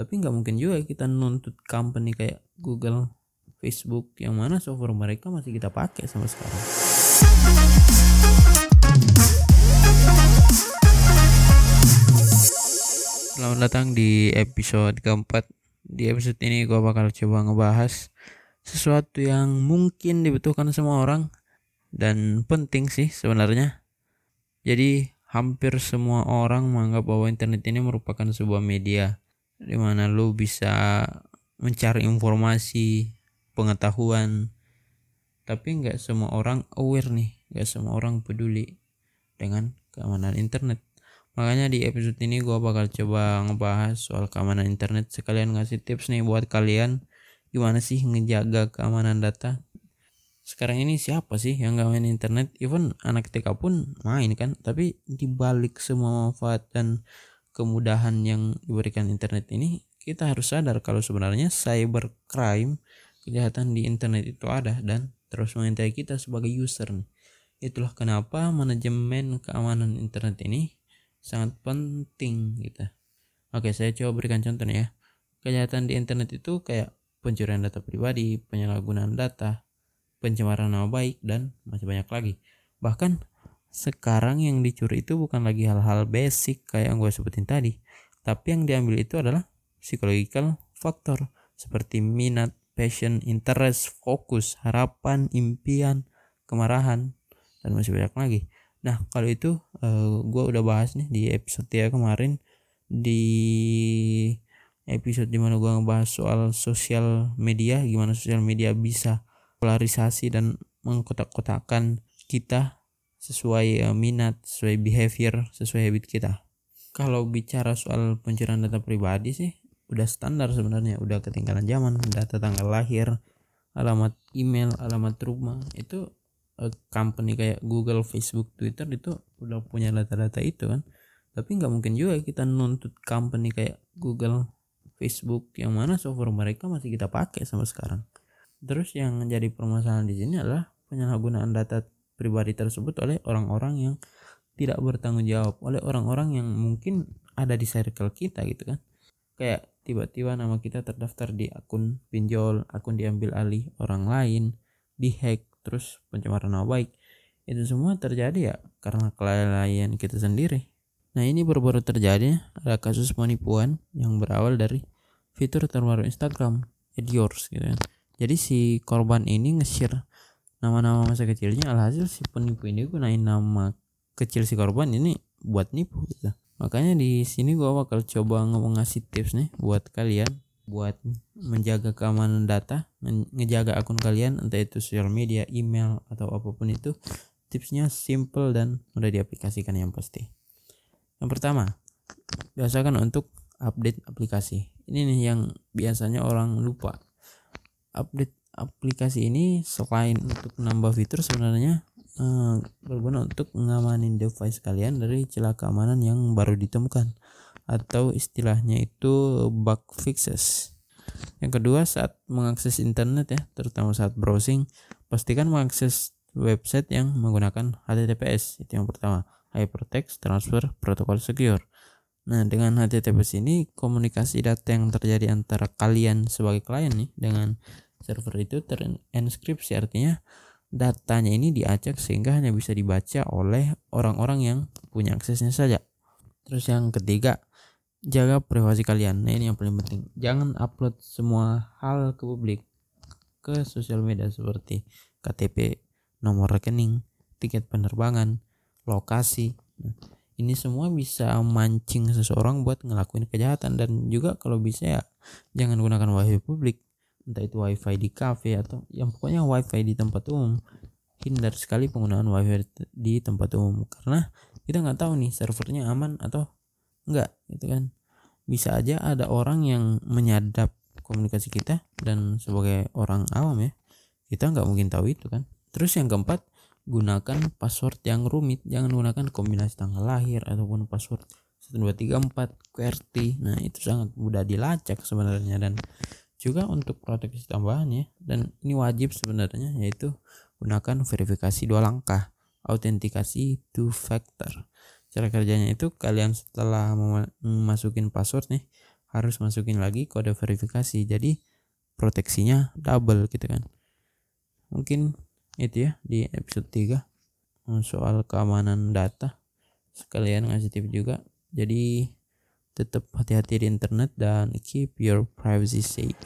tapi nggak mungkin juga kita nuntut company kayak Google Facebook yang mana software mereka masih kita pakai sampai sekarang Selamat datang di episode keempat. Di episode ini gue bakal coba ngebahas sesuatu yang mungkin dibutuhkan semua orang dan penting sih sebenarnya. Jadi hampir semua orang menganggap bahwa internet ini merupakan sebuah media di mana lu bisa mencari informasi, pengetahuan. Tapi nggak semua orang aware nih, nggak semua orang peduli dengan keamanan internet. Makanya di episode ini gue bakal coba ngebahas soal keamanan internet sekalian ngasih tips nih buat kalian gimana sih ngejaga keamanan data. Sekarang ini siapa sih yang gak main internet? Even anak TK pun main kan, tapi dibalik semua manfaat dan kemudahan yang diberikan internet ini, kita harus sadar kalau sebenarnya cybercrime, kejahatan di internet itu ada dan terus mengintai kita sebagai user. Itulah kenapa manajemen keamanan internet ini sangat penting gitu. Oke, saya coba berikan contoh ya. Kejahatan di internet itu kayak pencurian data pribadi, penyalahgunaan data, pencemaran nama baik, dan masih banyak lagi. Bahkan sekarang yang dicuri itu bukan lagi hal-hal basic kayak yang gue sebutin tadi, tapi yang diambil itu adalah psychological factor seperti minat, passion, interest, fokus, harapan, impian, kemarahan, dan masih banyak lagi. Nah kalau itu uh, eh, gue udah bahas nih di episode ya kemarin di episode di mana gue ngebahas soal sosial media gimana sosial media bisa polarisasi dan mengkotak-kotakan kita sesuai uh, minat, sesuai behavior, sesuai habit kita. Kalau bicara soal pencurian data pribadi sih udah standar sebenarnya, udah ketinggalan zaman, data tanggal lahir, alamat email, alamat rumah. Itu Eh, company kayak Google, Facebook, Twitter itu udah punya data-data itu kan. Tapi nggak mungkin juga kita nuntut company kayak Google, Facebook yang mana software mereka masih kita pakai sampai sekarang. Terus yang jadi permasalahan di sini adalah penyalahgunaan data pribadi tersebut oleh orang-orang yang tidak bertanggung jawab oleh orang-orang yang mungkin ada di circle kita gitu kan. Kayak tiba-tiba nama kita terdaftar di akun pinjol akun diambil alih orang lain dihack terus pencemaran nama baik. Itu semua terjadi ya karena kelalaian kita sendiri. Nah ini baru-baru terjadi ada kasus penipuan yang berawal dari fitur terbaru Instagram yours gitu kan. Jadi si korban ini nge-share nama-nama masa kecilnya alhasil si penipu ini gunain nama kecil si korban ini buat nipu gitu makanya di sini gua bakal coba ngomong ngasih tips nih buat kalian buat menjaga keamanan data, ngejaga akun kalian entah itu sosial media, email atau apa pun itu. Tipsnya simple dan mudah diaplikasikan yang pasti. Yang pertama, biasakan untuk update aplikasi. Ini nih yang biasanya orang lupa. Update aplikasi ini selain untuk nambah fitur sebenarnya eh, berguna untuk mengamanin device kalian dari celah keamanan yang baru ditemukan atau istilahnya itu bug fixes. Yang kedua saat mengakses internet ya, terutama saat browsing, pastikan mengakses website yang menggunakan HTTPS. Itu yang pertama, Hypertext Transfer Protocol Secure. Nah, dengan HTTPS ini komunikasi data yang terjadi antara kalian sebagai klien nih dengan server itu terenkripsi artinya datanya ini diacak sehingga hanya bisa dibaca oleh orang-orang yang punya aksesnya saja. Terus yang ketiga, jaga privasi kalian. Nah ini yang paling penting. Jangan upload semua hal ke publik ke sosial media seperti KTP nomor rekening tiket penerbangan lokasi. Nah, ini semua bisa mancing seseorang buat ngelakuin kejahatan. Dan juga kalau bisa ya jangan gunakan wifi publik entah itu wifi di cafe atau yang pokoknya wifi di tempat umum. Hindar sekali penggunaan wifi di tempat umum. Karena kita nggak tahu nih servernya aman atau enggak gitu kan. Bisa aja ada orang yang menyadap komunikasi kita dan sebagai orang awam ya kita nggak mungkin tahu itu kan. Terus yang keempat gunakan password yang rumit. Jangan gunakan kombinasi tanggal lahir ataupun password 1234 QWERTY nah itu sangat mudah dilacak sebenarnya dan juga untuk proteksi tambahan ya. Dan ini wajib sebenarnya yaitu gunakan verifikasi dua langkah. Autentikasi two factor. Cara kerjanya itu kalian setelah memasukin password nih harus masukin lagi kode verifikasi. Jadi proteksinya double gitu kan. Mungkin itu ya di episode 3 soal keamanan data. Sekalian ngasih tip juga. Jadi tetap hati-hati di internet dan keep your privacy safe.